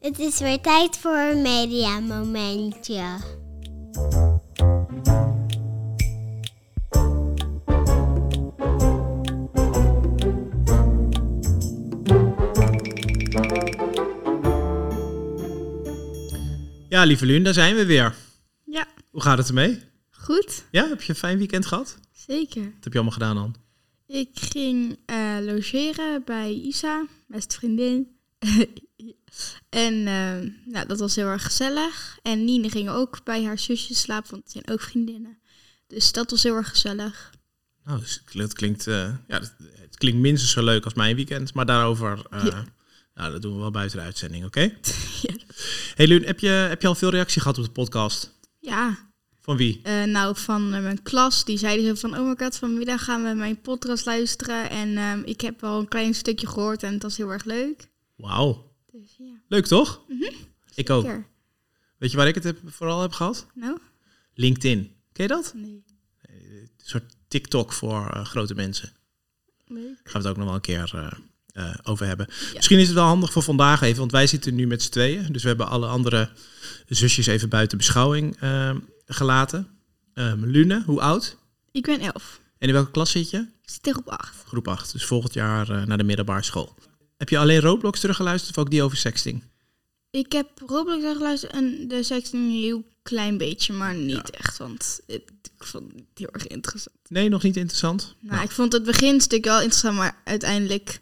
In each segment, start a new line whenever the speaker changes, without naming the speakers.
Het is weer tijd voor een mediamomentje.
Ja, lieve Lun, daar zijn we weer.
Ja,
Hoe gaat het ermee?
goed.
Ja, heb je een fijn weekend gehad?
Zeker.
Wat heb je allemaal gedaan dan?
Ik ging eh, logeren bij Isa, beste vriendin. en eh, nou, dat was heel erg gezellig. En Nine ging ook bij haar zusje slapen, want het zijn ook vriendinnen. Dus dat was heel erg gezellig.
Nou, dus het- klinkt, eh, ja, het, klinkt minstens zo leuk als mijn weekend. Maar daarover, eh,
Ja.
nou, dat doen we wel buiten de uitzending, oké?
Ja.
Hey Lun, heb je, heb je al veel reactie gehad op de podcast?
Ja,
Van wie?
eh, nou van mijn klas, die zeiden zo van... Oh my god, vanmiddag gaan we mijn podcast luisteren. En ehm, ik heb al een klein stukje gehoord en het was heel erg leuk.
Wauw.
Dus ja,
Leuk toch? Ik ook. Weet je waar ik het heb, vooral heb gehad?
Nou,
LinkedIn. Ken je dat?
nee.
Een soort TikTok voor eh, grote mensen.
Leuk.
Daar gaan we het ook nog wel een keer eh, eh, over hebben. Misschien is het wel handig voor vandaag even, want wij zitten nu met z'n tweeën. Dus we hebben alle andere zusjes even buiten beschouwing eh, gelaten. Ehm, Lune, hoe oud?
Ik ben elf.
En in welke klas zit je?
Ik zit tegen op acht.
Groep 8. Dus volgend jaar naar de middelbare school. Heb je alleen Roblox teruggeluisterd of ook die over sexting?
Ik heb Roblox al geluisterd en de sexting een heel klein beetje, maar niet
Ja.
echt, want ik vond het heel erg interessant.
Nee, nog niet interessant?
Nou, ik vond het beginstuk wel interessant, maar uiteindelijk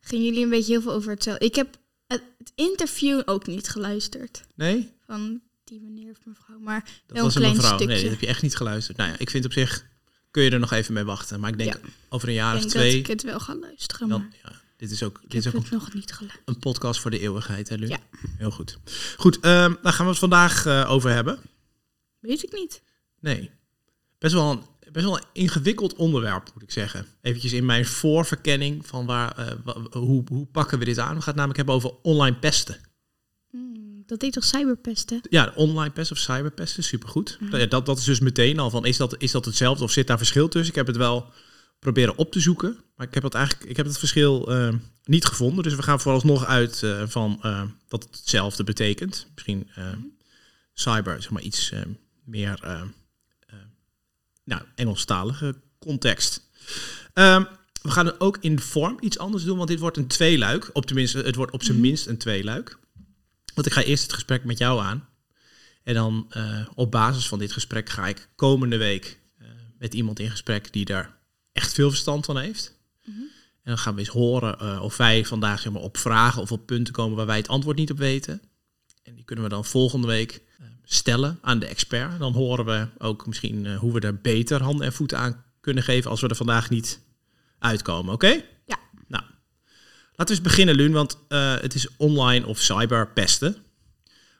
gingen jullie een beetje heel veel over hetzelfde. Ik heb het, interview ook niet geluisterd
Nee?
van die meneer of mevrouw, maar
Dat
wel een
was een
klein
mevrouw.
stukje.
Nee, dat heb je echt niet geluisterd. Nou ja, ik vind op zich, kun je er nog even mee wachten. Maar ik denk
Ja.
over een jaar
ik
of twee,
dat ik het wel ga luisteren,
dan,
maar
ja, dit is ook, dit is ook
het nog niet
een podcast voor de eeuwigheid, hè, Lu?
Ja.
Heel goed. Goed, ehm, daar gaan we het vandaag eh, over hebben.
Weet ik niet.
Nee. Best wel, een, best wel een ingewikkeld onderwerp, moet ik zeggen. Eventjes in mijn voorverkenning van waar, eh, hoe, hoe pakken we dit aan? We gaan het namelijk hebben over online pesten.
Hmm, dat deed toch cyberpesten?
Ja, online pest of cyberpesten, supergoed. Ja, dat, dat is dus meteen al van, is dat, is dat hetzelfde of zit daar verschil tussen? Ik heb het wel proberen op te zoeken, maar ik heb het eigenlijk, ik heb het verschil eh, niet gevonden. Dus we gaan vooralsnog uit eh, van eh, dat het hetzelfde betekent. Misschien cyber, zeg maar iets meer, nou, Engelstalige context. Ehm, we gaan het ook in de vorm iets anders doen, want dit wordt een tweeluik. Op tenminste, het wordt op zijn minst een tweeluik. Want ik ga eerst het gesprek met jou aan. En dan op basis van dit gesprek ga ik komende week met iemand in gesprek die daar echt veel verstand van heeft. En dan gaan we eens horen eh, of wij vandaag zeg maar, op vragen of op punten komen waar wij het antwoord niet op weten. En die kunnen we dan volgende week eh, stellen aan de expert. Dan horen we ook misschien eh, hoe we er beter handen en voeten aan kunnen geven als we er vandaag niet uitkomen. Oké?
Ja.
Nou, laten we eens beginnen, Lun, want het is online of cyberpesten.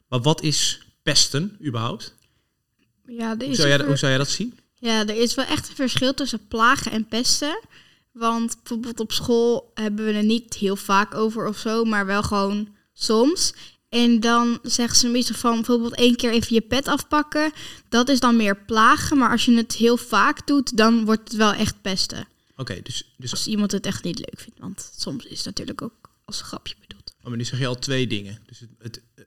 Maar wat is pesten überhaupt?
Ja,
Hoe
is
zou, jij, hoe zou jij dat zien?
Ja, er is wel echt een verschil tussen plagen en pesten. Want bijvoorbeeld op school hebben we er niet heel vaak over of zo, maar wel gewoon soms. En dan zeggen ze meestal van bijvoorbeeld één keer even je pet afpakken. Dat is dan meer plagen, maar als je het heel vaak doet, dan wordt het wel echt pesten.
Oké, dus, dus
Als iemand het echt niet leuk vindt, want soms is het natuurlijk ook als een grapje bedoeld.
oh, maar nu zeg je al twee dingen. Dus het, het,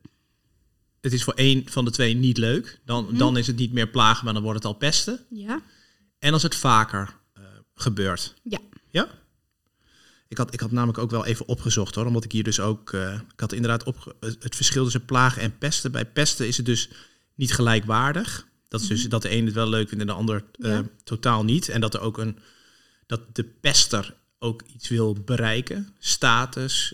het is voor één van de twee niet leuk. Dan,
Mhm.
dan is het niet meer plagen, maar dan wordt het al pesten.
Ja?
En als het vaker eh, gebeurt.
Ja.
Ja? Ik had, ik had namelijk ook wel even opgezocht hoor, omdat ik hier dus ook. eh, ik had inderdaad op het verschil tussen plagen en pesten. Bij pesten is het dus niet gelijkwaardig. Dat is dus dat de een het wel leuk vindt en de ander eh,
Ja.
totaal niet. En dat er ook een. dat de pester ook iets wil bereiken. Status,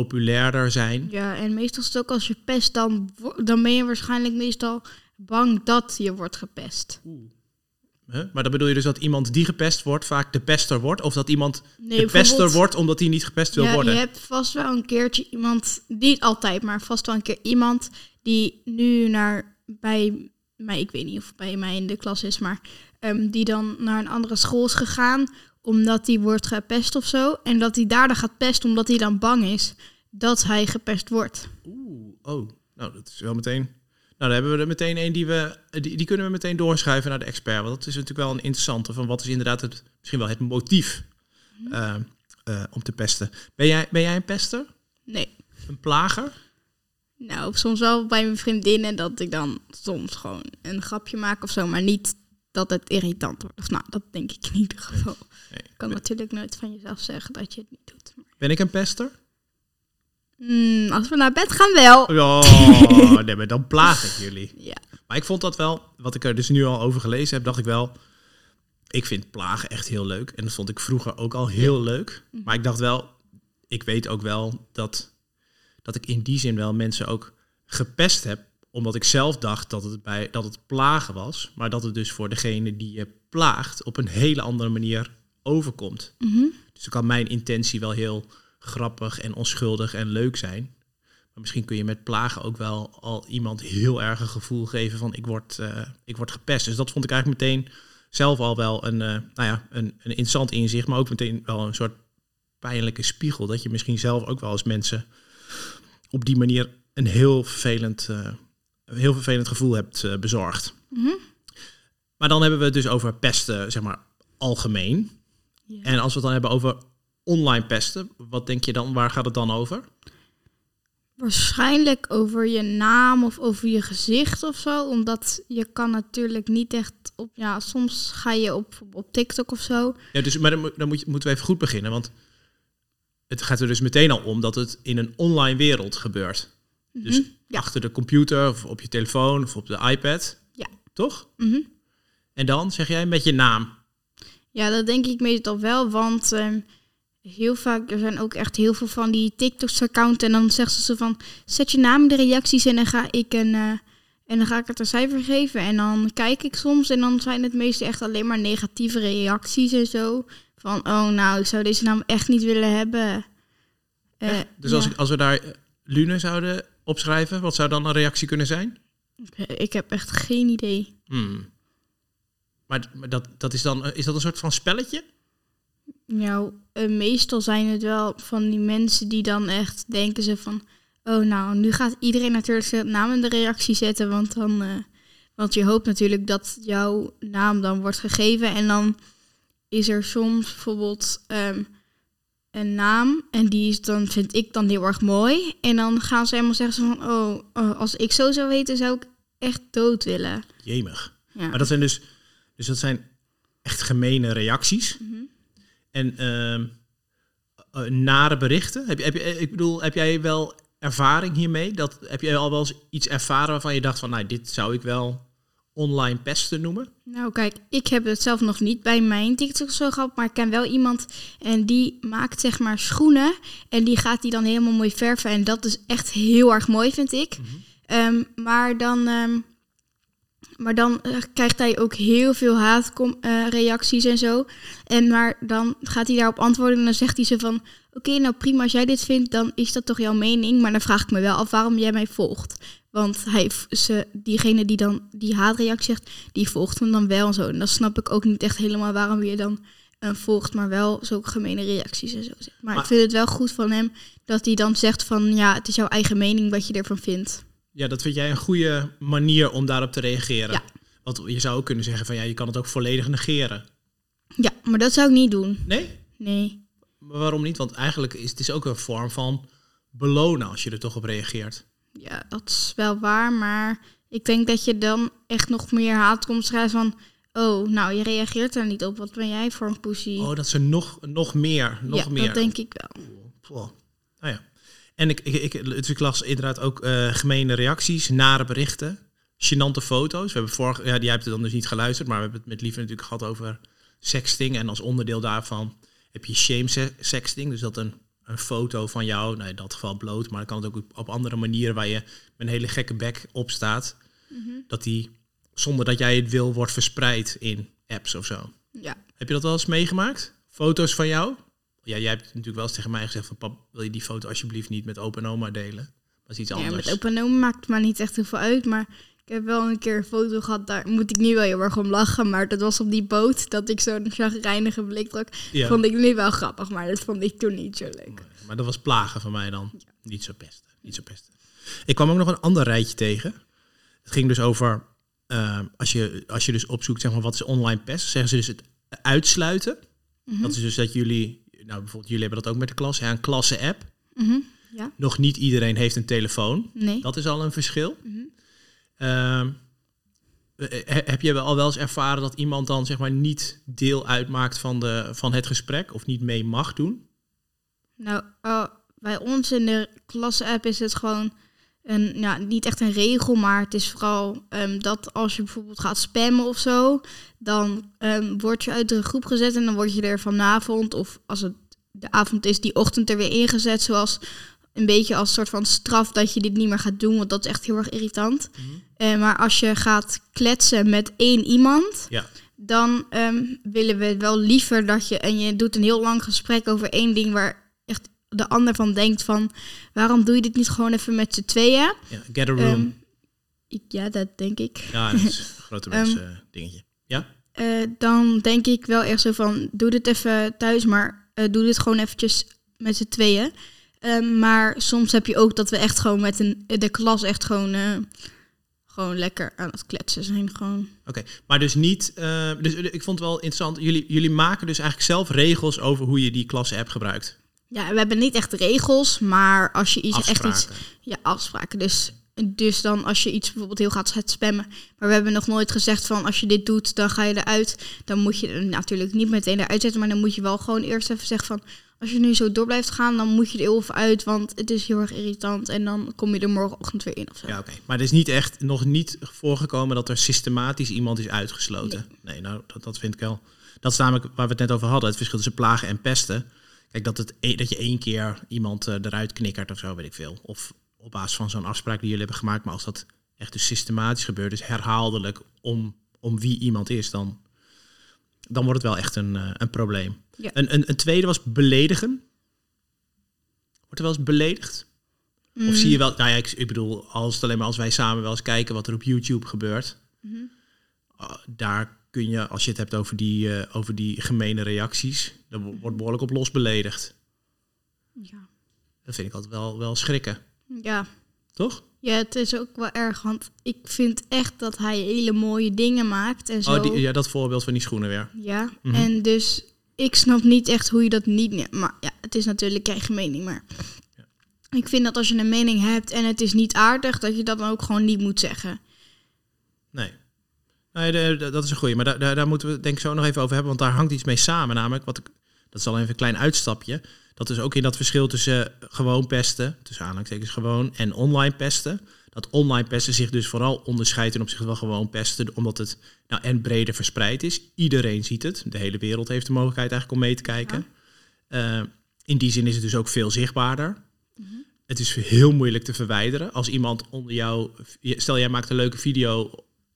populairder zijn.
Ja, en meestal is het ook als je pest, dan, dan ben je waarschijnlijk meestal bang dat je wordt gepest.
Huh? Maar dan bedoel je dus dat iemand die gepest wordt vaak de pester wordt? Of dat iemand
Nee,
de pester wordt omdat hij niet gepest wil
ja,
worden?
Je hebt vast wel een keertje iemand, niet altijd, maar vast wel een keer iemand die nu naar bij mij, ik weet niet of bij mij in de klas is, maar ehm, die dan naar een andere school is gegaan omdat hij wordt gepest of zo. En dat hij daar dan gaat pesten omdat hij dan bang is dat hij gepest wordt.
Oeh, oh, nou dat is wel meteen. Nou, dan hebben we er meteen een die we, die, die kunnen we meteen doorschuiven naar de expert. Want dat is natuurlijk wel een interessante van wat is inderdaad het, misschien wel het motief eh, eh, om te pesten. Ben jij, ben jij een pester?
Nee,
Een plager?
Nou, soms wel bij mijn vriendinnen dat ik dan soms gewoon een grapje maak of zo, maar niet dat het irritant wordt. Of nou, dat denk ik in ieder geval.
Nee.
Je kan natuurlijk nooit van jezelf zeggen dat je het niet doet. Maar-
Ben ik een pester?
Hmm, als we naar bed gaan wel.
Oh, nee, maar dan plaag ik jullie.
Ja.
Maar ik vond dat wel, wat ik er dus nu al over gelezen heb, dacht ik wel, ik vind plagen echt heel leuk. En dat vond ik vroeger ook al heel leuk. Maar ik dacht wel, ik weet ook wel dat, dat ik in die zin wel mensen ook gepest heb. Omdat ik zelf dacht dat het, bij, dat het plagen was. Maar dat het dus voor degene die je plaagt op een hele andere manier overkomt.
Mhm.
Dus dan kan mijn intentie wel heel grappig en onschuldig en leuk zijn. Maar misschien kun je met plagen ook wel al iemand heel erg een gevoel geven van ik word, eh, ik word gepest. Dus dat vond ik eigenlijk meteen zelf al wel een, eh, nou ja, een, een interessant inzicht, maar ook meteen wel een soort pijnlijke spiegel. Dat je misschien zelf ook wel als mensen op die manier een heel vervelend, eh, een heel vervelend gevoel hebt eh, bezorgd.
Mhm.
Maar dan hebben we het dus over pesten, zeg maar, algemeen.
Ja.
En als we het dan hebben over online pesten, wat denk je dan, waar gaat het dan over?
Waarschijnlijk over je naam of over je gezicht of zo. Omdat je kan natuurlijk niet echt op... Ja, soms ga je op, op TikTok of zo.
Ja, dus, maar dan, moet- dan moet je, moeten we even goed beginnen, want het gaat er dus meteen al om dat het in een online wereld gebeurt. Dus
Mhm. Ja.
achter de computer of op je telefoon of op de iPad.
Ja.
Toch?
Mhm.
En dan zeg jij met je naam.
Ja, dat denk ik meestal wel, want ehm, heel vaak, er zijn ook echt heel veel van die TikToks-account en dan zegt ze zo van, zet je naam in de reacties en dan ga ik een, eh, en dan ga ik het een cijfer geven en dan kijk ik soms en dan zijn het meestal echt alleen maar negatieve reacties en zo. Van, oh nou, ik zou deze naam echt niet willen hebben. Eh,
Dus als, ik, als we daar eh, Lune zouden opschrijven, wat zou dan een reactie kunnen zijn?
ik heb echt geen idee.
Hmm. Maar, maar dat, dat is dan is dat een soort van spelletje?
Nou, eh, meestal zijn het wel van die mensen die dan echt denken ze van... Oh, nou, nu gaat iedereen natuurlijk zijn naam in de reactie zetten. Want, dan, eh, want je hoopt natuurlijk dat jouw naam dan wordt gegeven. En dan is er soms bijvoorbeeld ehm, een naam. En die is dan, vind ik dan heel erg mooi. En dan gaan ze helemaal zeggen ze van... Oh, oh, als ik zo zou weten, zou ik echt dood willen.
Jemig.
Ja.
Maar dat zijn dus, dus dat zijn echt gemene reacties.
Mhm.
En ehm, eh, nare berichten. Heb, je- heb, je, ik bedoel, heb jij wel ervaring hiermee? Dat, heb je al wel eens iets ervaren waarvan je dacht van, nou, dit zou ik wel online pesten noemen?
Nou, kijk, ik heb het zelf nog niet bij mijn TikTok zo gehad, maar ik ken wel iemand en die maakt zeg maar schoenen en die gaat die dan helemaal mooi verven en dat is echt heel erg mooi, vind ik. Ehm, maar dan, ehm, maar dan eh, krijgt hij ook heel veel haatreacties en zo. En maar dan gaat hij daarop antwoorden en dan zegt hij zo van, oké, nou prima, als jij dit vindt, dan is dat toch jouw mening, maar dan vraag ik me wel af waarom jij mij volgt. Want hij, ze, diegene die dan die haatreactie zegt, die volgt hem dan wel en zo. En dan snap ik ook niet echt helemaal waarom je dan eh, volgt, maar wel zulke gemene reacties en zo. Maar,
Maar-
ik vind het wel goed van hem dat hij dan zegt van ja, het is jouw eigen mening wat je ervan vindt.
Ja, dat vind jij een goede manier om daarop te reageren.
Ja.
Want je zou ook kunnen zeggen van, ja, je kan het ook volledig negeren.
Ja, maar dat zou ik niet doen.
Nee?
Nee.
Maar waarom niet? Want eigenlijk is het is ook een vorm van belonen als je er toch op reageert.
Ja, dat is wel waar, maar ik denk dat je dan echt nog meer haat komt schrijven van oh, nou, je reageert daar niet op. Wat ben jij voor een poesie?
Oh, dat ze nog, nog meer, nog
ja,
meer.
dat denk ik wel.
Nou ja. En ik, ik, ik, las inderdaad ook eh gemene reacties, nare berichten, gênante foto's. We hebben vorige, ja, die hebt het dan dus niet geluisterd, maar we hebben het met Lieve natuurlijk gehad over sexting. En als onderdeel daarvan heb je shame se- sexting. Dus dat een, een foto van jou, nou in dat geval bloot, maar dan kan het ook op, andere manieren waar je met een hele gekke bek op staat. Dat die, zonder dat jij het wil, wordt verspreid in apps of zo.
Ja.
Heb je dat wel eens meegemaakt? Foto's van jou? Ja, jij hebt natuurlijk wel eens tegen mij gezegd van pap, wil je die foto alsjeblieft niet met opa en oma delen? Dat is iets
Ja,
anders.
met opa en oma maakt het maar niet echt heel veel uit. Maar ik heb wel een keer een foto gehad, daar moet ik nu wel heel erg om lachen. Maar dat was op die boot, dat ik zo'n chagrijnige blik trok.
ja.
Vond ik nu wel grappig, maar dat vond ik toen niet zo leuk.
Maar dat was plagen van mij dan. Niet zo pesten. Niet zo pesten. Ik kwam ook nog een ander rijtje tegen. Het ging dus over, eh, als, je, als je dus opzoekt, zeg maar, wat is online pest? Zeggen ze dus het uitsluiten.
Mhm.
Dat is dus dat jullie, nou bijvoorbeeld jullie hebben dat ook met de klas, ja, een klasse-app.
Mhm. Ja.
Nog niet iedereen heeft een telefoon.
Nee.
Dat is al een verschil.
Mhm.
Eh, he- heb je al wel eens ervaren dat iemand dan zeg maar niet deel uitmaakt van, de, van het gesprek of niet mee mag doen?
Nou, eh, bij ons in de klasse-app is het gewoon een, ja, niet echt een regel, maar het is vooral ehm, dat als je bijvoorbeeld gaat spammen of zo, dan ehm, word je uit de groep gezet en dan word je er vanavond, of als het de avond is, die ochtend er weer ingezet, zoals een beetje als soort van straf dat je dit niet meer gaat doen, want dat is echt heel erg irritant. Eh, maar als je gaat kletsen met één iemand,
Ja.
dan ehm, willen we wel liever dat je en je doet een heel lang gesprek over één ding waar echt de ander van denkt van waarom doe je dit niet gewoon even met z'n tweeën?
Ja, get a room.
Ehm, ik, ja, dat denk ik.
ja, dat is een grote
Ehm,
mensen eh, dingetje. Ja?
Eh, dan denk ik wel echt zo van doe dit even thuis, maar doe dit gewoon eventjes met z'n tweeën. Ehm, maar soms heb je ook dat we echt gewoon met een, de klas echt gewoon, eh, gewoon lekker aan het kletsen zijn. Gewoon.
Oké, maar dus niet. eh, dus ik vond het wel interessant. Jullie, jullie maken dus eigenlijk zelf regels over hoe je die klasse-app gebruikt.
Ja, we hebben niet echt regels, maar als je iets echt iets. Ja, afspraken. Dus, dus dan als je iets bijvoorbeeld heel gaat gaat spammen. Maar we hebben nog nooit gezegd van als je dit doet, dan ga je eruit. Dan moet je er natuurlijk niet meteen eruit zetten. Maar dan moet je wel gewoon eerst even zeggen van als je nu zo door blijft gaan, dan moet je er heel uit. Want het is heel erg irritant. En dan kom je er morgenochtend weer in of zo.
Ja, oké. Maar het is niet echt nog niet voorgekomen dat er systematisch iemand is uitgesloten. Nee, nou, dat, dat vind ik wel. Dat is namelijk waar we het net over hadden. Het verschil tussen plagen en pesten. Kijk, dat, het, e- dat je één keer iemand eh, eruit knikkert of zo, weet ik veel. Of op basis van zo'n afspraak die jullie hebben gemaakt. Maar als dat echt dus systematisch gebeurt, dus herhaaldelijk om, om wie iemand is, dan, dan wordt het wel echt een, eh, een probleem.
Ja.
Een, een, een tweede was beledigen. Wordt er wel eens beledigd?
Mm.
Of zie je wel, nou ja, ik, ik bedoel, als het alleen maar als wij samen wel eens kijken wat er op YouTube gebeurt.
Mhm.
ah, daar kun je, als je het hebt over die, eh, over die gemene reacties, dan wo- wordt behoorlijk op los beledigd.
Ja.
Dat vind ik altijd wel, wel schrikken,
Ja.
toch?
Ja, het is ook wel erg. Want ik vind echt dat hij hele mooie dingen maakt en zo.
Oh, die, ja, dat voorbeeld van die schoenen weer.
Ja,
Mhm.
en dus ik snap niet echt hoe je dat niet... ne- Maar ja, het is natuurlijk je eigen mening, maar... Ik vind dat als je een mening hebt en het is niet aardig, dat je dat dan ook gewoon niet moet zeggen.
Nee. Nee, dat is een goeie. Maar daar, daar, daar moeten we het denk ik zo nog even over hebben. Want daar hangt iets mee samen. Namelijk, wat ik, dat is al even een klein uitstapje. Dat is ook in dat verschil tussen gewoon pesten, tussen aanhalingstekens gewoon, en online pesten. Dat online pesten zich dus vooral onderscheidt ten opzichte van gewoon pesten. Omdat het nou, en breder verspreid is. Iedereen ziet het. De hele wereld heeft de mogelijkheid eigenlijk om mee te kijken. Eh, in die zin is het dus ook veel zichtbaarder. Het is heel moeilijk te verwijderen. Als iemand onder jou... Stel, jij maakt een leuke video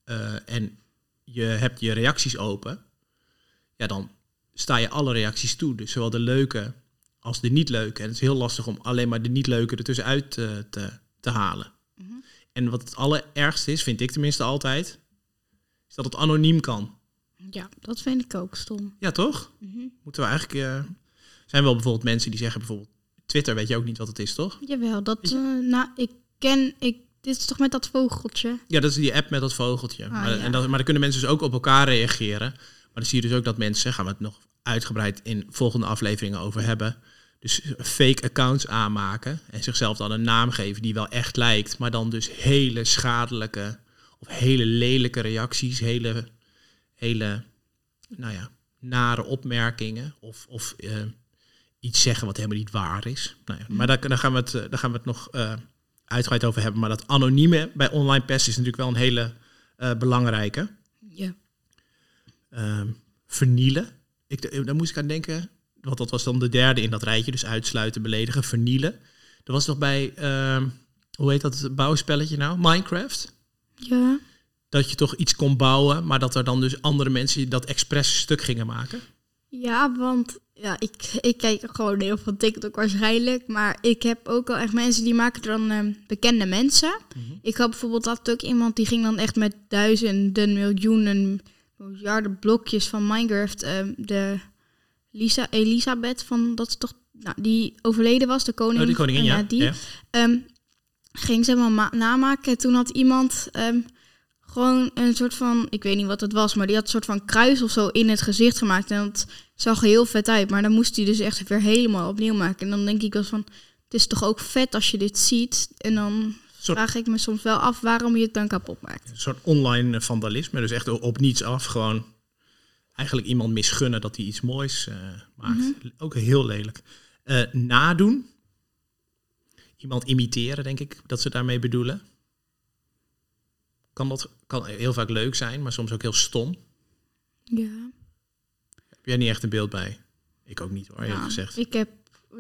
eh, en je hebt je reacties open. Ja, dan sta je alle reacties toe. Dus zowel de leuke als de niet leuke. En het is heel lastig om alleen maar de niet leuke ertussenuit te, te, te halen. En wat het allerergste is, vind ik tenminste altijd, is dat het anoniem kan.
Ja, dat vind ik ook stom.
Ja, toch? Moeten we eigenlijk... eh, zijn wel bijvoorbeeld mensen die zeggen bijvoorbeeld... Twitter weet je ook niet wat het is, toch?
Jawel, dat... eh, nou, ik ken... Ik, dit is toch met dat vogeltje?
Ja, dat is die app met dat vogeltje. maar,
ja.
en dat, maar dan kunnen mensen dus ook op elkaar reageren. Maar dan zie je dus ook dat mensen, gaan we het nog uitgebreid in volgende afleveringen over hebben. Dus fake accounts aanmaken en zichzelf dan een naam geven die wel echt lijkt. Maar dan dus hele schadelijke of hele lelijke reacties, hele, hele nou ja, nare opmerkingen. Of, of eh, iets zeggen wat helemaal niet waar is. Nou ja, maar daar, daar, gaan we het, daar gaan we het nog eh, uitgebreid over hebben. Maar dat anonieme bij online pest is natuurlijk wel een hele eh, belangrijke.
Ja.
Ehm, vernielen. Ik, eh, daar moest ik aan denken, want dat was dan de derde in dat rijtje. Dus uitsluiten, beledigen, vernielen. Er was toch bij, ehm, hoe heet dat bouwspelletje nou? Minecraft?
Ja.
Dat je toch iets kon bouwen, maar dat er dan dus andere mensen dat expres stuk gingen maken.
Ja, want ja, ik, ik kijk gewoon heel veel TikTok waarschijnlijk. Maar ik heb ook wel echt mensen die maken dan ehm, bekende mensen. Ik had bijvoorbeeld dat ook iemand die ging dan echt met duizenden, miljoenen, miljarden blokjes van Minecraft. ehm, de Lisa, Elisabeth van, dat is toch, nou, die overleden was, de koningin.
Oh, die koningin, ja.
die.
ja.
Ehm, ging ze helemaal ma- namaken. En toen had iemand ehm, gewoon een soort van, ik weet niet wat het was, maar die had een soort van kruis of zo in het gezicht gemaakt. En dat zag er heel vet uit. Maar dan moest hij dus echt weer helemaal opnieuw maken. En dan denk ik wel van, het is toch ook vet als je dit ziet. En dan
Soort-
vraag ik me soms wel af waarom je het dan kapot maakt.
Een soort online vandalisme. Dus echt op niets af. Gewoon eigenlijk iemand misgunnen dat hij iets moois eh, maakt. Ook heel lelijk. Eh, nadoen. Iemand imiteren, denk ik, dat ze daarmee bedoelen. Kan dat kan heel vaak leuk zijn, maar soms ook heel stom.
Ja.
Heb jij niet echt een beeld bij? Ik ook niet hoor,
Ja,
gezegd.
Ik heb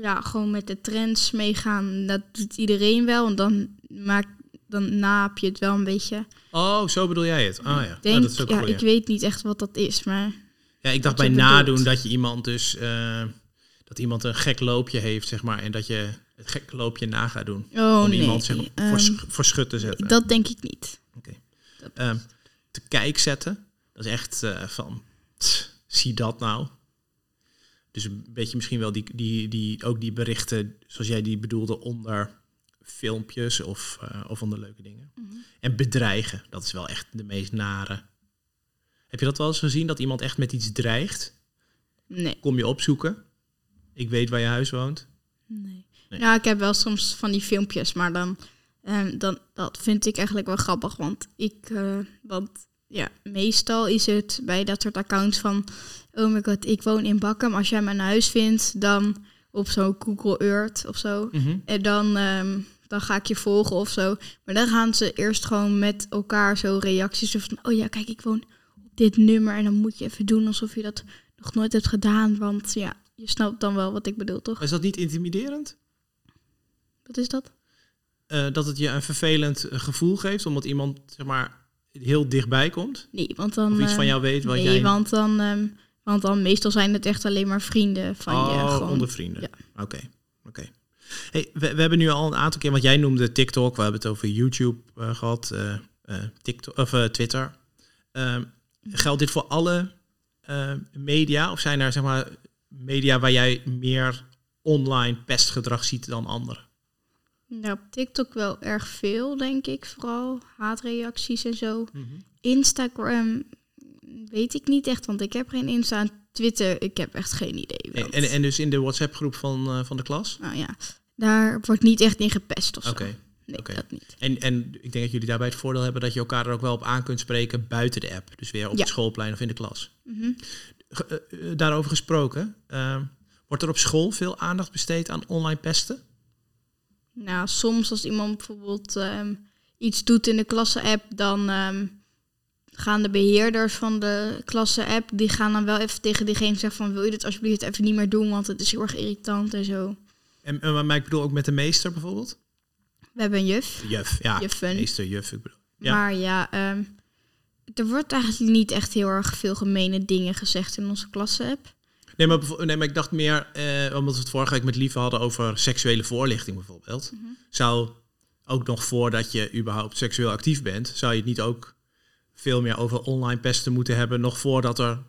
ja, gewoon met de trends meegaan. Dat doet iedereen wel. En dan, maak, dan naap je het wel een beetje.
Oh, zo bedoel jij het? Ah ja,
Ik denk,
dat is ook
ja,
goed.
ik weet niet echt wat dat is, maar...
Ja, ik dacht bij nadoen
bedoelt.
dat je iemand dus eh, dat iemand een gek loopje heeft, zeg maar, en dat je het gek loopje na gaat doen.
Oh
om
nee,
iemand zeg maar,
ehm,
voor, sch- voor schut te zetten.
dat denk ik niet.
Ehm, te kijk zetten. Dat is echt eh, van, tss, zie dat nou. Dus een beetje misschien wel die, die, die, ook die berichten, zoals jij die bedoelde, onder filmpjes of, eh, of onder leuke dingen.
Mhm.
En bedreigen, dat is wel echt de meest nare. Heb je dat wel eens gezien, dat iemand echt met iets dreigt?
Nee.
Kom je opzoeken? Ik weet waar je huis woont.
nee.
Nee.
Ja, ik heb wel soms van die filmpjes, maar dan, ehm, dan dat vind ik eigenlijk wel grappig. Want ik, eh, want ja, meestal is het bij dat soort accounts van, oh my god, ik woon in Bakkum. Als jij mijn huis vindt, dan op zo'n Google Earth of zo. En dan, ehm, dan ga ik je volgen of zo. Maar dan gaan ze eerst gewoon met elkaar zo reacties doen van... oh ja, kijk, ik woon op dit nummer. En dan moet je even doen alsof je dat nog nooit hebt gedaan. Want ja, je snapt dan wel wat ik bedoel, toch?
Is dat niet intimiderend?
Wat is dat?
Eh, dat het je een vervelend eh, gevoel geeft, omdat iemand zeg maar heel dichtbij komt?
Nee, want dan...
Of iets
eh,
van jou weet wat
nee,
jij...
want dan... ehm, want dan meestal zijn het echt alleen maar vrienden van je.
oh,
Gewoon.
onder vrienden.
Ja.
Oké, oké. Hey, we, we hebben nu al een aantal keer, want jij noemde TikTok, we hebben het over YouTube eh, gehad, eh, eh, TikTok, of eh, Twitter. Ehm, geldt dit voor alle eh, media? Of zijn er zeg maar media waar jij meer online pestgedrag ziet dan andere?
Nou, op TikTok wel erg veel, denk ik. Vooral haatreacties en zo.
Mhm.
Instagram weet ik niet echt, want ik heb geen Insta. Twitter, ik heb echt geen idee.
En,
want-
en, en dus in de WhatsApp-groep van, eh, van de klas?
Nou ja, daar wordt niet echt in gepest of
Oké.
zo. Nee,
oké.
dat niet.
En, en ik denk dat jullie daarbij het voordeel hebben dat je elkaar er ook wel op aan kunt spreken buiten de app. Dus weer op
Ja.
het schoolplein of in de klas.
Mhm.
Eh, eh, daarover gesproken, wordt er op school veel aandacht besteed aan online pesten?
Nou, soms als iemand bijvoorbeeld ehm, iets doet in de klasse-app, dan ehm, gaan de beheerders van de klasse-app, die gaan dan wel even tegen diegene zeggen van, wil je dit alsjeblieft even niet meer doen, want het is heel erg irritant en zo.
En, en, maar ik bedoel ook met de meester bijvoorbeeld?
We hebben een juf,
Juf, ja.
Juffen.
Meester, juf, ik bedoel. Ja.
maar ja, ehm, er wordt eigenlijk niet echt heel erg veel gemene dingen gezegd in onze klasse-app.
Nee, maar, nee, maar ik dacht meer, eh, omdat we het vorige week met Lieve hadden over seksuele voorlichting bijvoorbeeld.
Mhm.
Zou ook nog voordat je überhaupt seksueel actief bent, zou je het niet ook veel meer over online pesten moeten hebben, nog voordat er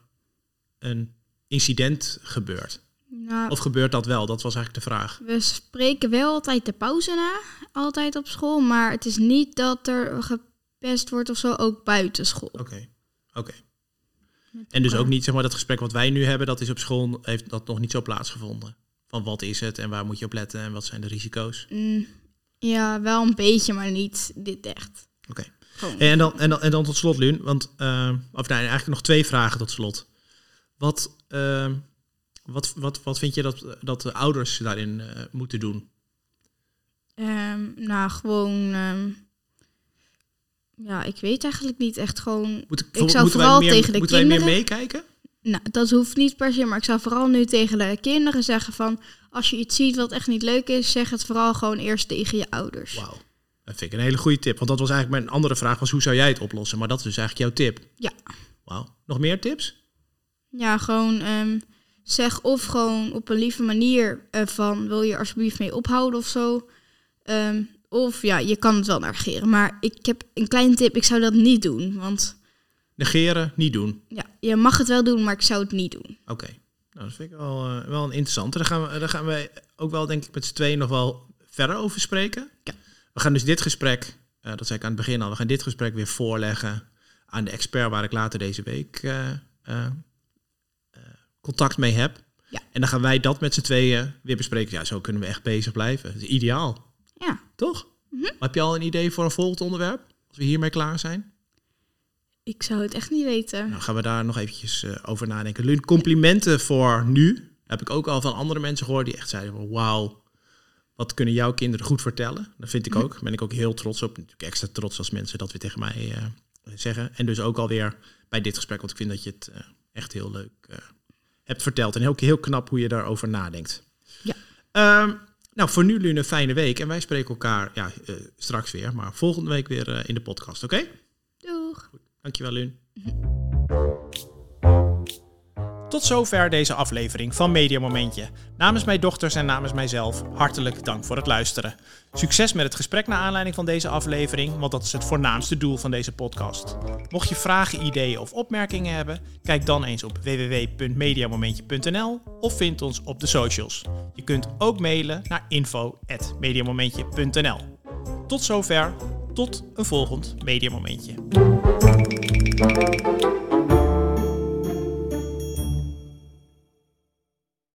een incident gebeurt?
Nou,
Of gebeurt dat wel? Dat was eigenlijk de vraag.
We spreken wel altijd de pauze na, altijd op school, maar het is niet dat er gepest wordt of zo, ook buiten school.
Oké, oké. En dus ook niet, zeg maar, dat gesprek wat wij nu hebben, dat is op school, heeft dat nog niet zo plaatsgevonden. Van wat is het en waar moet je op letten en wat zijn de risico's?
Mm, ja, wel een beetje, maar niet dit echt.
Oké. En dan, en, dan, en dan tot slot, Lun, want, eh, of nee, eigenlijk nog twee vragen tot slot. Wat, eh, wat, wat, wat vind je dat, dat de ouders daarin eh, moeten doen?
Ehm, nou, gewoon. ehm, ja, ik weet eigenlijk niet echt gewoon.
Moet,
zou
moeten
vooral
wij meer,
tegen de
moeten wij meer
kinderen-
meekijken?
Nou, dat hoeft niet per se, maar ik zou vooral nu tegen de kinderen zeggen van. Als je iets ziet wat echt niet leuk is, zeg het vooral gewoon eerst tegen je ouders.
Wauw. Dat vind ik een hele goede tip. Want dat was eigenlijk mijn andere vraag, was hoe zou jij het oplossen? Maar dat is dus eigenlijk jouw tip.
Ja.
Wauw. Nog meer tips?
Ja, gewoon ehm, zeg of gewoon op een lieve manier eh, van wil je alsjeblieft mee ophouden of zo. Ehm, of ja, je kan het wel negeren. Maar ik heb een kleine tip, ik zou dat niet doen. Want
Negeren, niet doen.
ja, je mag het wel doen, maar ik zou het niet doen.
Oké. Nou, dat vind ik wel, eh, wel een interessante. Daar gaan, we, daar gaan we ook wel, denk ik, met z'n tweeën nog wel verder over spreken.
Ja.
We gaan dus dit gesprek, eh, dat zei ik aan het begin al, we gaan dit gesprek weer voorleggen aan de expert waar ik later deze week eh, contact mee heb.
Ja.
En dan gaan wij dat met z'n tweeën weer bespreken. Ja, zo kunnen we echt bezig blijven. Dat is ideaal, Toch?
Mhm.
Heb je al een idee voor een volgend onderwerp? Als we hiermee klaar zijn?
Ik zou het echt niet weten.
Nou, gaan we daar nog eventjes eh, over nadenken. Lun, complimenten voor nu. Heb ik ook al van andere mensen gehoord die echt zeiden wauw, wat kunnen jouw kinderen goed vertellen? Dat vind ik ook. Daar ben ik ook heel trots op. Natuurlijk extra trots als mensen dat weer tegen mij eh, zeggen. En dus ook alweer bij dit gesprek, want ik vind dat je het eh, echt heel leuk hebt verteld. En heel, heel knap hoe je daarover nadenkt.
Ja.
Ehm, nou, voor nu Lun een fijne week. En wij spreken elkaar ja, eh, straks weer, maar volgende week weer eh, in de podcast, oké?
Doeg.
Dankjewel, Lun. Tot zover deze aflevering van Media Momentje. Namens mijn dochters en namens mijzelf hartelijk dank voor het luisteren. Succes met het gesprek naar aanleiding van deze aflevering, want dat is het voornaamste doel van deze podcast. Mocht je vragen, ideeën of opmerkingen hebben, kijk dan eens op www.mediamomentje.nl of vind ons op de socials. Je kunt ook mailen naar info.mediamomentje.nl. Tot zover, tot een volgend Mediamomentje.